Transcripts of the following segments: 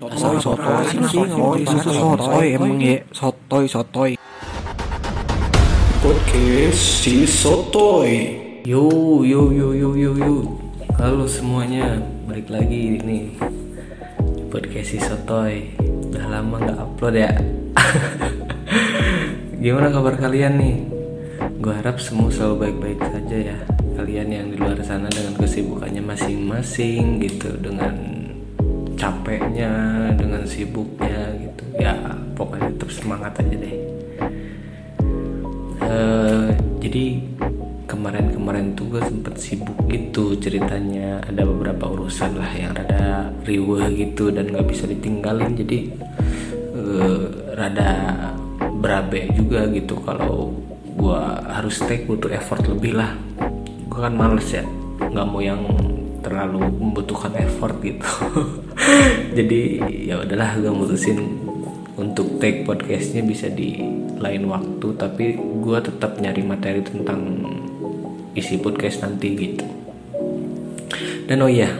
Sotoy, sotoy, sotoy, sotoy, sotoy, emang ya, sotoy, sotoy. Podcast si Sotoy. Yo yo yo yo yo yo. Halo semuanya Balik lagi nih. Podcast si Sotoy. Udah lama gak upload ya. Gimana kabar kalian nih? Gue harap semua selalu baik-baik saja ya. Kalian yang di luar sana dengan kesibukannya masing-masing gitu Dengan capeknya Dengan sibuknya gitu. Ya pokoknya tetap semangat aja deh. Eh, jadi kemarin-kemarin tuh gue sempet sibuk gitu ceritanya. Ada beberapa urusan lah yang rada riweh gitu dan nggak bisa ditinggalin. Jadi eh, rada berabe juga gitu kalau gue harus take butuh effort lebih lah. Gue kan males ya nggak mau yang terlalu membutuhkan effort gitu jadi ya udahlah gue mutusin untuk take podcastnya bisa di lain waktu tapi gue tetap nyari materi tentang isi podcast nanti gitu. Dan oh iya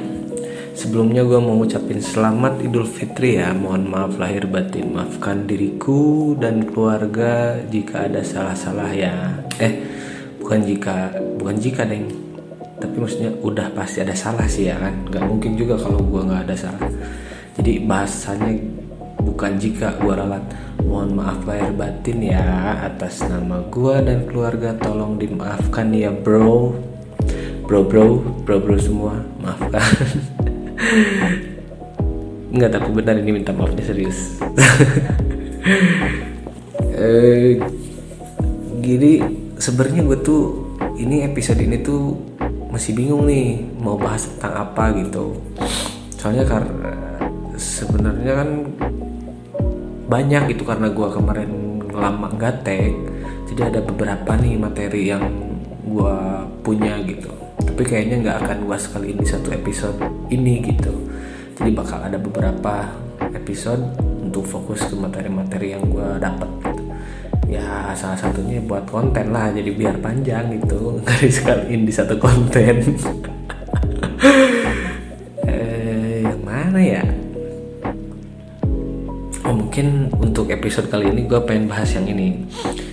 sebelumnya gue mau ngucapin selamat idul fitri ya. Mohon maaf lahir batin. Maafkan diriku dan keluarga jika ada salah-salah ya. Eh bukan jika bukan jika deng tapi maksudnya udah pasti ada salah sih ya kan? Nggak mungkin juga kalau gue nggak ada salah. Jadi bahasanya bukan jika gua ralat. Mohon maaf lahir batin ya atas nama gua dan keluarga. Tolong dimaafkan ya bro. Bro bro. Bro bro semua. Maafkan. Enggak tapi benar ini minta maafnya serius. Eh, Gini sebenarnya gue tuh ini episode ini tuh masih bingung nih mau bahas tentang apa gitu. Soalnya karena sebenarnya kan banyak gitu karena gue kemarin lama nggak tag jadi ada beberapa nih materi yang gue punya gitu. Tapi kayaknya nggak akan gue sekali ini satu episode ini gitu. Jadi bakal ada beberapa episode untuk fokus ke materi-materi yang gue dapat ya salah satunya buat konten lah jadi biar panjang gitu nggak sekaliin di satu konten. Eh yang mana ya? Oh mungkin untuk episode kali ini gue pengen bahas yang ini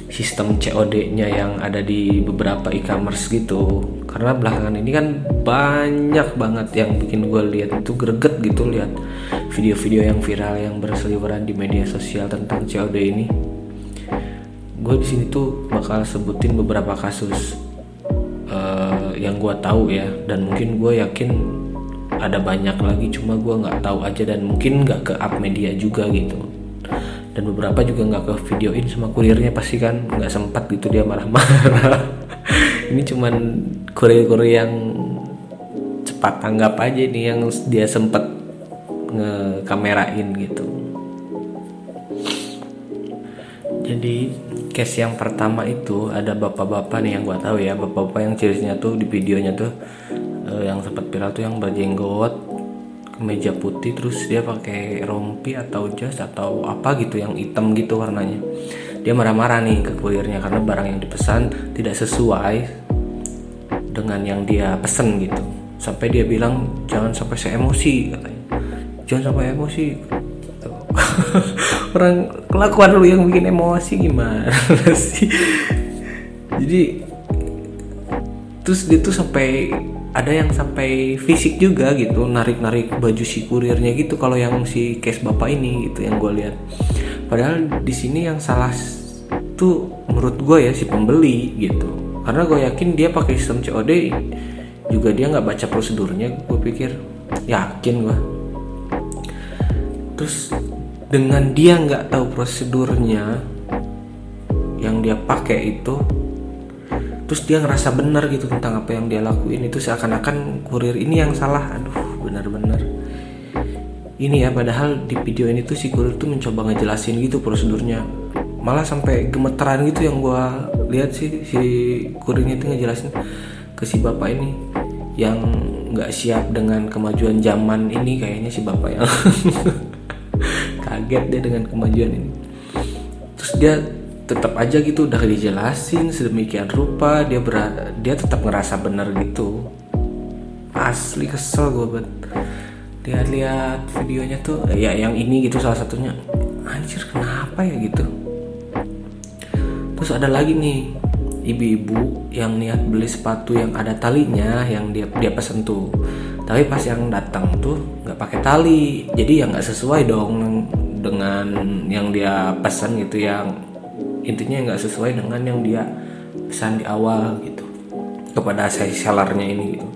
Sistem COD-nya yang ada di beberapa e-commerce gitu. Karena belakangan ini kan banyak banget yang bikin gue lihat itu greget gitu lihat video-video yang viral yang berseliweran di media sosial tentang COD ini Gue di sini tuh bakal sebutin beberapa kasus uh, yang gue tahu ya. Dan mungkin gue yakin ada banyak lagi cuma gue nggak tahu aja dan mungkin nggak ke up media juga gitu. Dan beberapa juga nggak ke videoin sama kurirnya pasti kan nggak sempat gitu dia marah-marah. Ini cuman kurir-kurir yang cepat tanggap aja nih yang dia sempet ngekamerain gitu. Jadi case yang pertama itu ada bapak-bapak nih yang gua tahu ya. Bapak-bapak yang cirinya tuh di videonya tuh uh, yang sempat viral tuh yang berjenggot kemeja putih terus dia pakai rompi atau jas atau apa gitu yang hitam gitu warnanya. Dia marah-marah nih ke kurirnya karena barang yang dipesan tidak sesuai dengan yang dia pesen gitu. Sampai dia bilang jangan sampai saya emosi katanya. Jangan sampai emosi orang kelakuan lu yang bikin emosi gimana sih? Jadi terus dia tuh sampai ada yang sampai fisik juga gitu narik-narik baju si kurirnya gitu kalau yang si case bapak ini gitu yang gue lihat. Padahal di sini yang salah tuh menurut gue ya si pembeli gitu. Karena gue yakin dia pakai sistem COD juga dia nggak baca prosedurnya gue pikir yakin gue terus dengan dia nggak tahu prosedurnya yang dia pakai itu terus dia ngerasa benar gitu tentang apa yang dia lakuin itu seakan-akan kurir ini yang salah. Aduh benar-benar. Ini ya padahal di video ini tuh si kurir tuh mencoba ngejelasin gitu prosedurnya. Malah sampai gemeteran gitu yang gua lihat sih si kurirnya itu ngejelasin ke si bapak ini yang nggak siap dengan kemajuan zaman ini kayaknya si bapak yang kaget dia dengan kemajuan ini. Terus dia tetap aja gitu udah dijelasin sedemikian rupa dia ber dia tetap ngerasa bener gitu. Asli kesel gue banget lihat-lihat videonya tuh ya yang ini gitu salah satunya. Anjir kenapa ya gitu? Terus ada lagi nih ibu-ibu yang niat beli sepatu yang ada talinya yang dia dia pesen tuh. Tapi pas yang datang tuh nggak pakai tali. Jadi ya nggak sesuai dong dengan yang dia pesan gitu yang intinya nggak sesuai dengan yang dia pesan di awal gitu. Kepada saya sellernya ini gitu.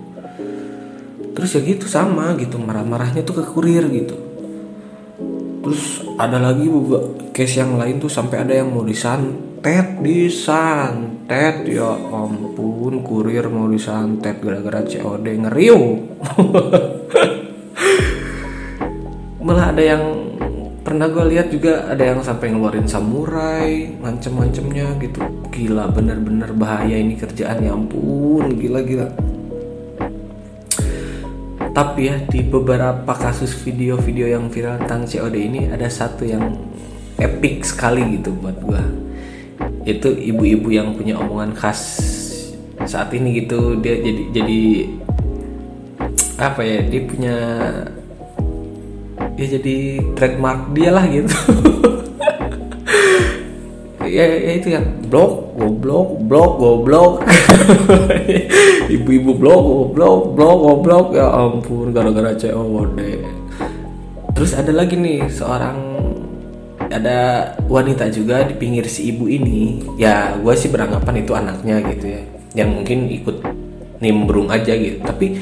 Terus ya gitu sama gitu. Marah-marahnya tuh ke kurir gitu. Terus ada lagi juga case yang lain tuh sampai ada yang mau disantet disantet. Ya ampun kurir mau disantet gara-gara COD ngeriu malah ada yang pernah gue lihat juga ada yang sampai ngeluarin samurai ngancem-ngancemnya gitu. Gila bener-bener bahaya ini kerjaan ya ampun gila gila tapi ya di beberapa kasus video-video yang viral tentang COD ini ada satu yang epic sekali gitu buat gue itu ibu-ibu yang punya omongan khas saat ini gitu. Dia jadi jadi apa ya dia punya ya jadi trademark dia lah gitu. Ya, ya itu yang blok goblok blok goblok. Ibu-ibu blok goblok blok goblok. Ya ampun gara-gara COD terus ada lagi nih seorang ada wanita juga di pinggir si ibu ini. Ya gue sih beranggapan itu anaknya gitu ya. Yang mungkin ikut nimbrung aja gitu. Tapi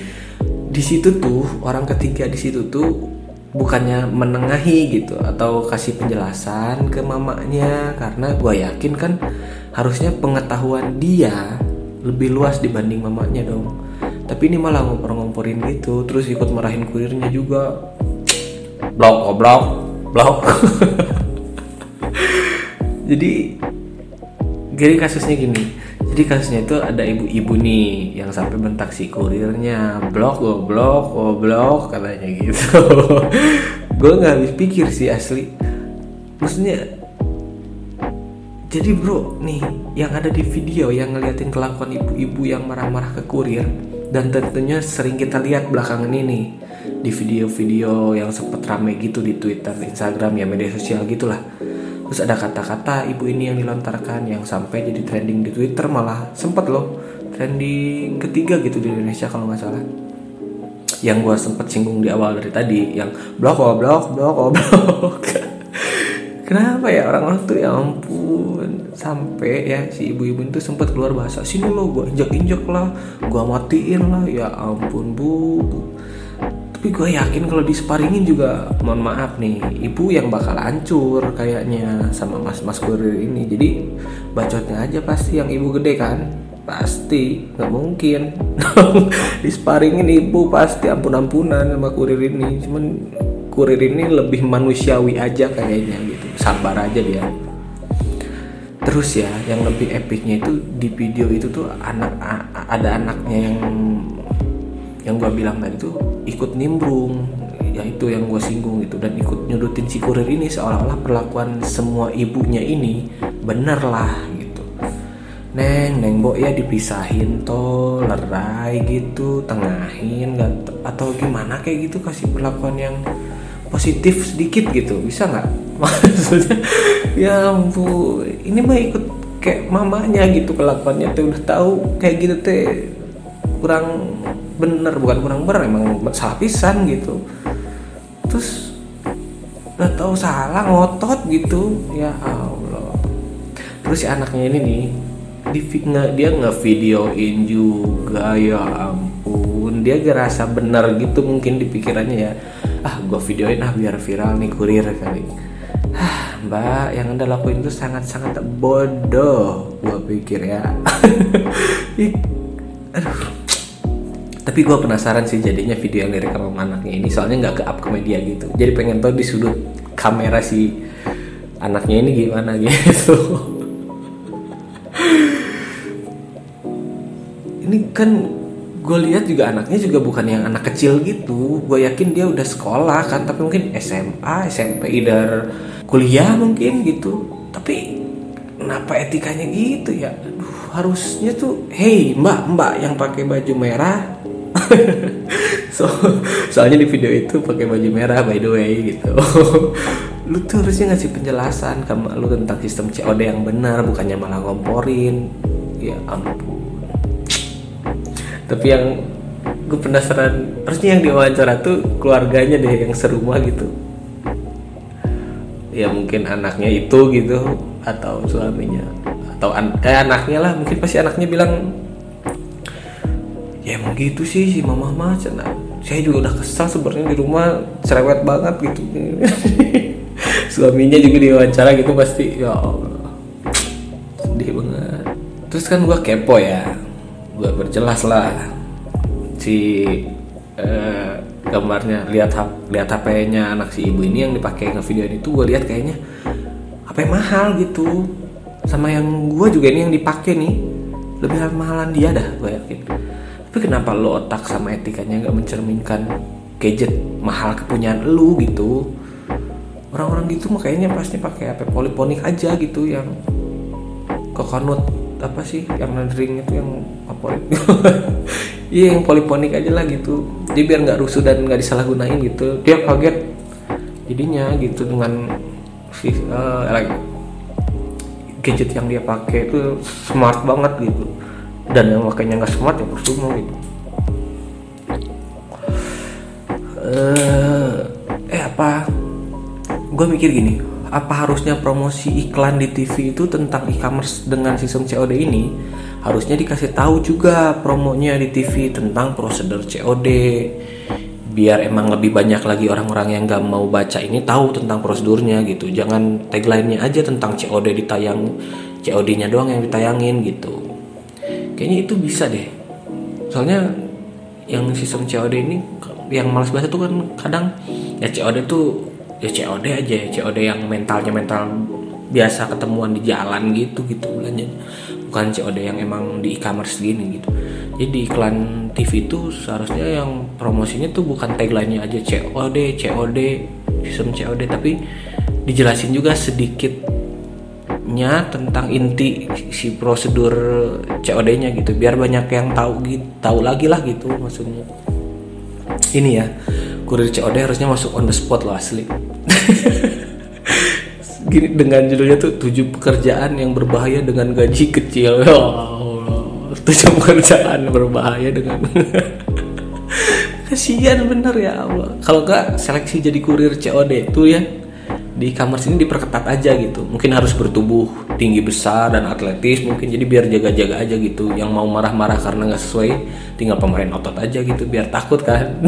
di situ tuh orang ketiga di situ tuh bukannya menengahi gitu atau kasih penjelasan ke mamanya karena gue yakin kan harusnya pengetahuan dia lebih luas dibanding mamanya dong. Tapi ini malah ngompor-ngomporin gitu terus ikut marahin kurirnya juga. Blok oh blok blok. Jadi jadi kasusnya gini jadi kasusnya itu ada ibu-ibu nih yang sampai bentak si kurirnya. Blok go blok oh blok katanya gitu. Gue nggak habis pikir sih asli. Maksudnya jadi bro nih yang ada di video yang ngeliatin kelakuan ibu-ibu yang marah-marah ke kurir dan tentunya sering kita lihat belakangan ini di video-video yang sempet rame gitu di Twitter, Instagram ya media sosial gitulah terus ada kata-kata ibu ini yang dilontarkan yang sampai jadi trending di Twitter malah sempet loh. Trending ketiga gitu di Indonesia kalau nggak salah. Yang gue sempet singgung di awal dari tadi yang blok oh blok blok oh blok. Kenapa ya orang-orang tuh ya ampun. Sampai ya si ibu-ibu itu sempet keluar bahasa sini lo gue injak-injak lah gue matiin lah. Ya ampun bu tapi gue yakin kalau disparingin juga mohon maaf nih ibu yang bakal hancur kayaknya sama mas mas kurir ini. Jadi bacotnya aja pasti yang ibu gede kan? Pasti nggak mungkin. Disparingin ibu pasti ampun ampunan sama kurir ini. Cuman kurir ini lebih manusiawi aja kayaknya gitu. Sabar aja dia. Terus ya yang lebih epicnya itu di video itu tuh anak ada anaknya yang yang gue bilang tadi tuh ikut nimbrung ya itu yang gue singgung gitu. Dan ikut nyudutin si kurir ini seolah-olah perlakuan semua ibunya ini bener lah gitu. Neng neng bo ya dipisahin toh lerai gitu tengahin atau gimana kayak gitu kasih perlakuan yang positif sedikit gitu. Bisa nggak? Maksudnya ya ampun ini mah ikut kayak mamanya gitu kelakuannya tuh udah tahu kayak gitu teh kurang bener bukan kurang bener emang salah pisan gitu. Terus udah tahu salah ngotot gitu. Ya Allah. Terus si anaknya ini nih di nge, dia ngevideoin juga ya ampun. Dia gerasa bener gitu mungkin di pikirannya ya. Ah gue videoin ah biar viral nih kurir kali. Ah mbak yang anda lakuin itu sangat-sangat bodoh gue pikir ya. Aduh tapi gue penasaran sih jadinya video yang direkam sama anaknya ini soalnya nggak ke up ke media gitu. Jadi pengen tahu di sudut kamera si anaknya ini gimana gitu. Ini kan gue lihat juga anaknya juga bukan yang anak kecil gitu. Gue yakin dia udah sekolah kan tapi mungkin SMA SMP either kuliah mungkin gitu. Tapi kenapa etikanya gitu ya? Aduh, harusnya tuh hey mbak mbak yang pakai baju merah so soalnya di video itu pakai baju merah by the way gitu. Lu tuh harusnya ngasih penjelasan ke lu tentang sistem COD yang benar bukannya malah ngomporin. Ya ampun. Tapi yang gue penasaran harusnya yang diwawancara tuh keluarganya deh yang serumah gitu. Ya mungkin anaknya itu gitu atau suaminya. Atau an kayak anaknya lah mungkin pasti anaknya bilang ya emang gitu sih si mama mah cina. Saya juga udah kesal sebenarnya di rumah cerewet banget gitu. Suaminya juga diwawancara gitu pasti ya Allah. Sedih banget. Terus kan gua kepo ya gua berjelas lah. Si eh, gambarnya lihat lihat HP-nya anak si ibu ini yang dipakai video itu gue lihat kayaknya HP mahal gitu. Sama yang gue juga ini yang dipakai nih lebih mahalan dia dah gue yakin tapi kenapa lo otak sama etikanya nggak mencerminkan gadget mahal kepunyaan lu gitu? Orang-orang gitu mah kayaknya pasti pakai HP poliponik aja gitu yang kokonut apa sih? Yang nandring itu yang favorit. Iya yang poliponik aja lah gitu. Dia biar nggak rusuh dan nggak disalahgunain gitu. Dia kaget jadinya gitu dengan uh, gadget yang dia pakai itu smart banget gitu dan yang makanya nggak smart ya percuma gitu. Uh, eh apa? Gue mikir gini apa harusnya promosi iklan di TV itu tentang e-commerce dengan sistem COD ini harusnya dikasih tahu juga promonya di TV tentang prosedur COD biar emang lebih banyak lagi orang-orang yang gak mau baca ini tahu tentang prosedurnya gitu. Jangan tagline-nya aja tentang COD ditayang COD-nya doang yang ditayangin gitu kayaknya itu bisa deh. Soalnya yang sistem COD ini yang malas baca tuh kan kadang ya COD tuh ya COD aja ya COD yang mentalnya mental biasa ketemuan di jalan gitu gitu belanja bukan COD yang emang di e-commerce gini gitu. Jadi di iklan TV itu seharusnya yang promosinya tuh bukan tagline-nya aja COD COD sistem COD tapi dijelasin juga sedikitnya tentang inti si prosedur COD-nya gitu. Biar banyak yang tahu gitu tahu lagi lah gitu maksudnya. Ini ya kurir COD harusnya masuk on the spot loh asli. Gini dengan judulnya tuh tujuh pekerjaan yang berbahaya dengan gaji kecil. Ya Allah tujuh pekerjaan berbahaya dengan kasihan bener ya Allah. Kalau gak seleksi jadi kurir COD tuh ya di kamar sini diperketat aja gitu. Mungkin harus bertubuh tinggi besar dan atletis mungkin. Jadi biar jaga-jaga aja gitu. Yang mau marah-marah karena nggak sesuai tinggal pemain otot aja gitu. Biar takut kan.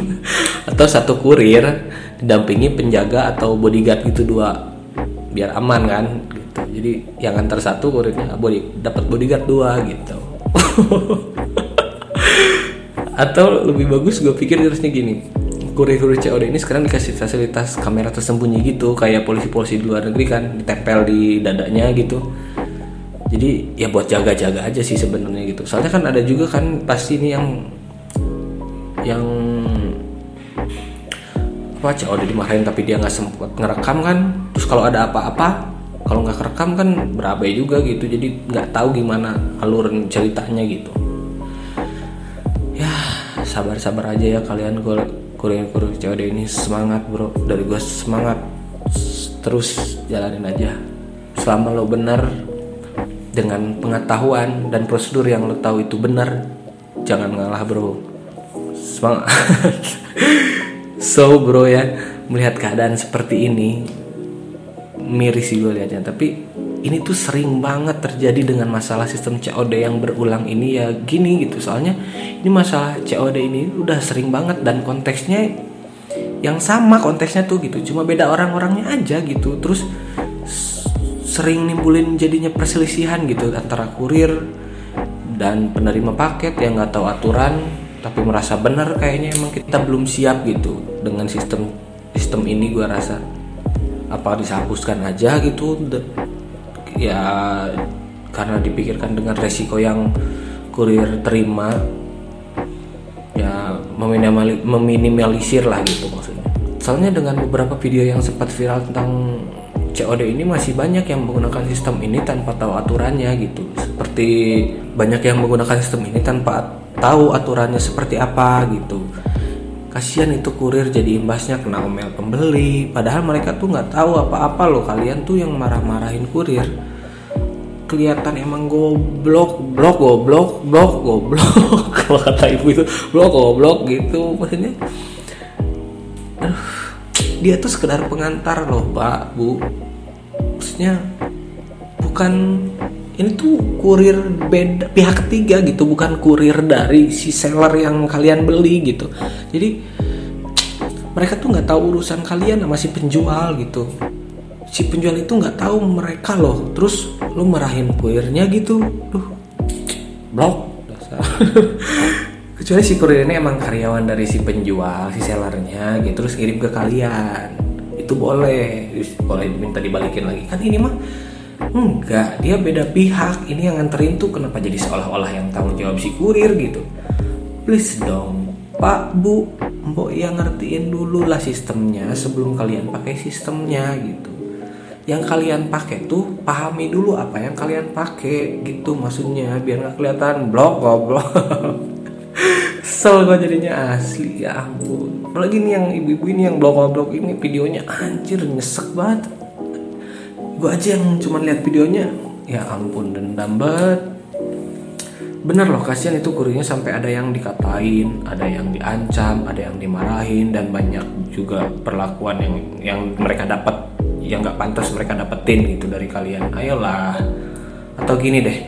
Atau satu kurir didampingi penjaga atau bodyguard gitu dua. Biar aman kan gitu. Jadi yang antar satu kurirnya body dapat bodyguard dua gitu. Atau lebih bagus gue pikir harusnya gini kurir-kurir COD ini sekarang dikasih fasilitas kamera tersembunyi gitu kayak polisi-polisi di luar negeri kan ditempel di dadanya gitu. Jadi ya buat jaga-jaga aja sih sebenarnya gitu. Soalnya kan ada juga kan pasti ini yang yang apa COD dimarahin tapi dia nggak sempat ngerekam kan. Terus kalau ada apa-apa kalau nggak kerekam kan berabai juga gitu. Jadi nggak tahu gimana alur ceritanya gitu. Ya sabar-sabar aja ya kalian. Gue kurir-kurir COD ini semangat bro. Dari gue semangat. Terus jalanin aja. Selama lo benar dengan pengetahuan dan prosedur yang lo tahu itu benar jangan ngalah bro. Semangat. So bro ya. Melihat keadaan seperti ini miris sih gue liatnya. Tapi ini tuh sering banget terjadi dengan masalah sistem COD yang berulang ini ya gini gitu. Soalnya ini masalah COD ini udah sering banget dan konteksnya yang sama konteksnya tuh gitu. Cuma beda orang-orangnya aja gitu. Terus sering nimbulin jadinya perselisihan gitu antara kurir dan penerima paket yang nggak tahu aturan tapi merasa benar kayaknya emang kita belum siap gitu dengan sistem sistem ini gue rasa apa dihapuskan aja gitu. Ya karena dipikirkan dengan resiko yang kurir terima ya meminimalisir lah gitu maksudnya. Soalnya dengan beberapa video yang sempat viral tentang COD ini masih banyak yang menggunakan sistem ini tanpa tahu aturannya gitu. Seperti banyak yang menggunakan sistem ini tanpa tahu aturannya seperti apa gitu kasihan itu kurir jadi imbasnya kena omel pembeli. Padahal mereka tuh nggak tahu apa-apa loh. Kalian tuh yang marah-marahin kurir. Kelihatan emang goblok blok goblok blok goblok. Kalau kata ibu itu blok goblok gitu. Maksudnya dia tuh sekedar pengantar loh pak bu. Maksudnya bukan ini tuh kurir beda pihak ketiga gitu bukan kurir dari si seller yang kalian beli gitu. Jadi mereka tuh nggak tahu urusan kalian sama si penjual gitu. Si penjual itu nggak tahu mereka loh. Terus lu marahin kurirnya gitu. Duh blok. Dasar kecuali si kurir ini emang karyawan dari si penjual si sellernya gitu terus kirim ke kalian. Itu boleh. Boleh minta dibalikin lagi. Kan ini mah Enggak, dia beda pihak. Ini yang nganterin tuh kenapa jadi seolah-olah yang tanggung jawab si kurir gitu. Please dong, Pak, Bu, Mbok yang ngertiin dulu lah sistemnya sebelum kalian pakai sistemnya gitu. Yang kalian pakai tuh pahami dulu apa yang kalian pakai gitu maksudnya biar nggak kelihatan blok goblok. Kesel gue jadinya asli ya ampun. Apalagi nih yang ibu-ibu ini yang blok-blok ini videonya anjir nyesek banget gue aja yang cuma lihat videonya. Ya ampun dendam banget. Bener loh kasihan itu kurirnya sampai ada yang dikatain ada yang diancam ada yang dimarahin dan banyak juga perlakuan yang yang mereka dapat yang nggak pantas mereka dapetin gitu dari kalian. Ayolah. Atau gini deh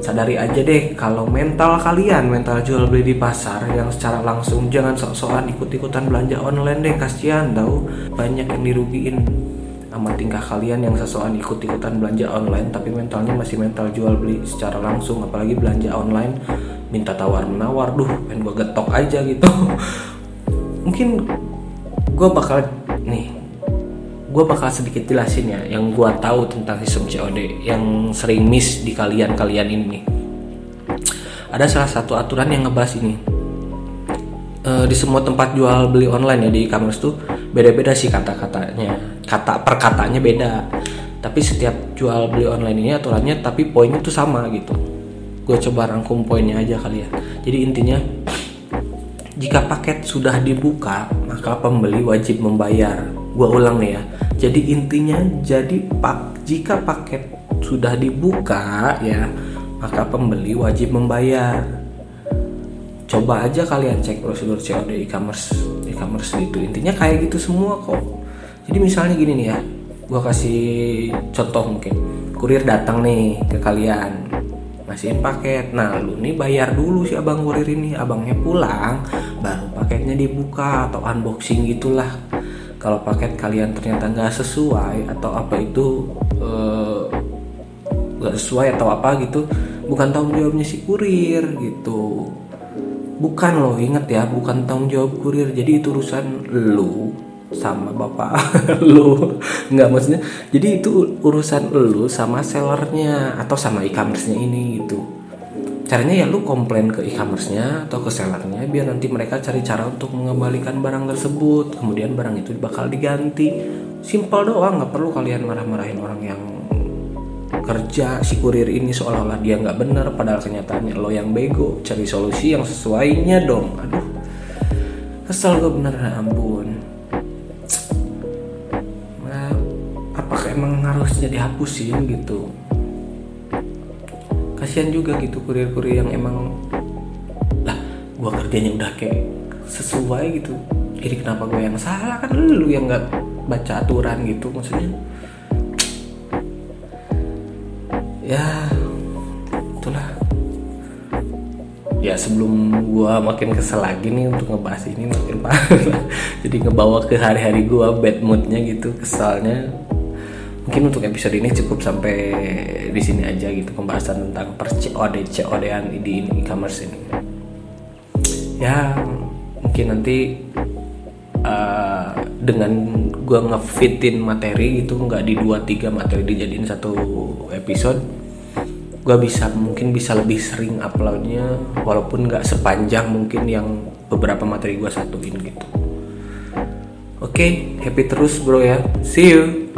sadari aja deh kalau mental kalian mental jual beli di pasar yang secara langsung jangan sok-sokan ikut-ikutan belanja online deh kasihan tau. Banyak yang dirugiin sama tingkah kalian yang sesuatu ikut-ikutan belanja online tapi mentalnya masih mental jual beli secara langsung apalagi belanja online minta tawar menawar duh pengen gue getok aja gitu. Mungkin gue bakal nih gue bakal sedikit jelasin ya yang gue tahu tentang sistem COD yang sering miss di kalian-kalian ini ada salah satu aturan yang ngebahas ini. E, di semua tempat jual beli online ya di e-commerce tuh beda-beda sih kata-katanya kata perkataannya beda. Tapi setiap jual beli online ini aturannya tapi poinnya tuh sama gitu. Gue coba rangkum poinnya aja kali ya. Jadi intinya jika paket sudah dibuka maka pembeli wajib membayar. Gue ulang nih ya. Jadi intinya jadi pak jika paket sudah dibuka ya maka pembeli wajib membayar. Coba aja kalian cek prosedur COD e-commerce e-commerce gitu intinya kayak gitu semua kok jadi misalnya gini nih ya gue kasih contoh mungkin. Kurir datang nih ke kalian ngasihin paket. Nah lu nih bayar dulu si abang kurir ini. Abangnya pulang baru paketnya dibuka atau unboxing gitulah. Kalau paket kalian ternyata nggak sesuai atau apa itu eh, nggak uh, sesuai atau apa gitu bukan tanggung jawabnya si kurir gitu. Bukan loh inget ya bukan tanggung jawab kurir. Jadi itu urusan lu sama bapak lu. Nggak maksudnya jadi itu urusan lu sama sellernya atau sama e-commerce-nya ini gitu. Caranya ya lu komplain ke e-commerce-nya atau ke sellernya biar nanti mereka cari cara untuk mengembalikan barang tersebut. Kemudian barang itu bakal diganti. Simpel doang nggak perlu kalian marah-marahin orang yang kerja si kurir ini seolah-olah dia nggak bener padahal kenyataannya lo yang bego. Cari solusi yang sesuainya dong. Aduh kesel gue bener ampun harusnya dihapusin gitu. Kasihan juga gitu kurir-kurir yang emang lah gue kerjanya udah kayak sesuai gitu. Jadi kenapa gue yang salah? Kan lu yang nggak baca aturan gitu maksudnya. Ya itulah. Ya sebelum gua makin kesel lagi nih untuk ngebahas ini makin parah. Jadi ngebawa ke hari-hari gua bad moodnya gitu kesalnya mungkin untuk episode ini cukup sampai di sini aja gitu pembahasan tentang per COD COD-an di e-commerce ini. Ya mungkin nanti uh, dengan gua ngefitin materi itu nggak di dua tiga materi dijadiin satu episode gue bisa mungkin bisa lebih sering uploadnya walaupun nggak sepanjang mungkin yang beberapa materi gue satuin gitu. Oke okay, happy terus bro ya. See you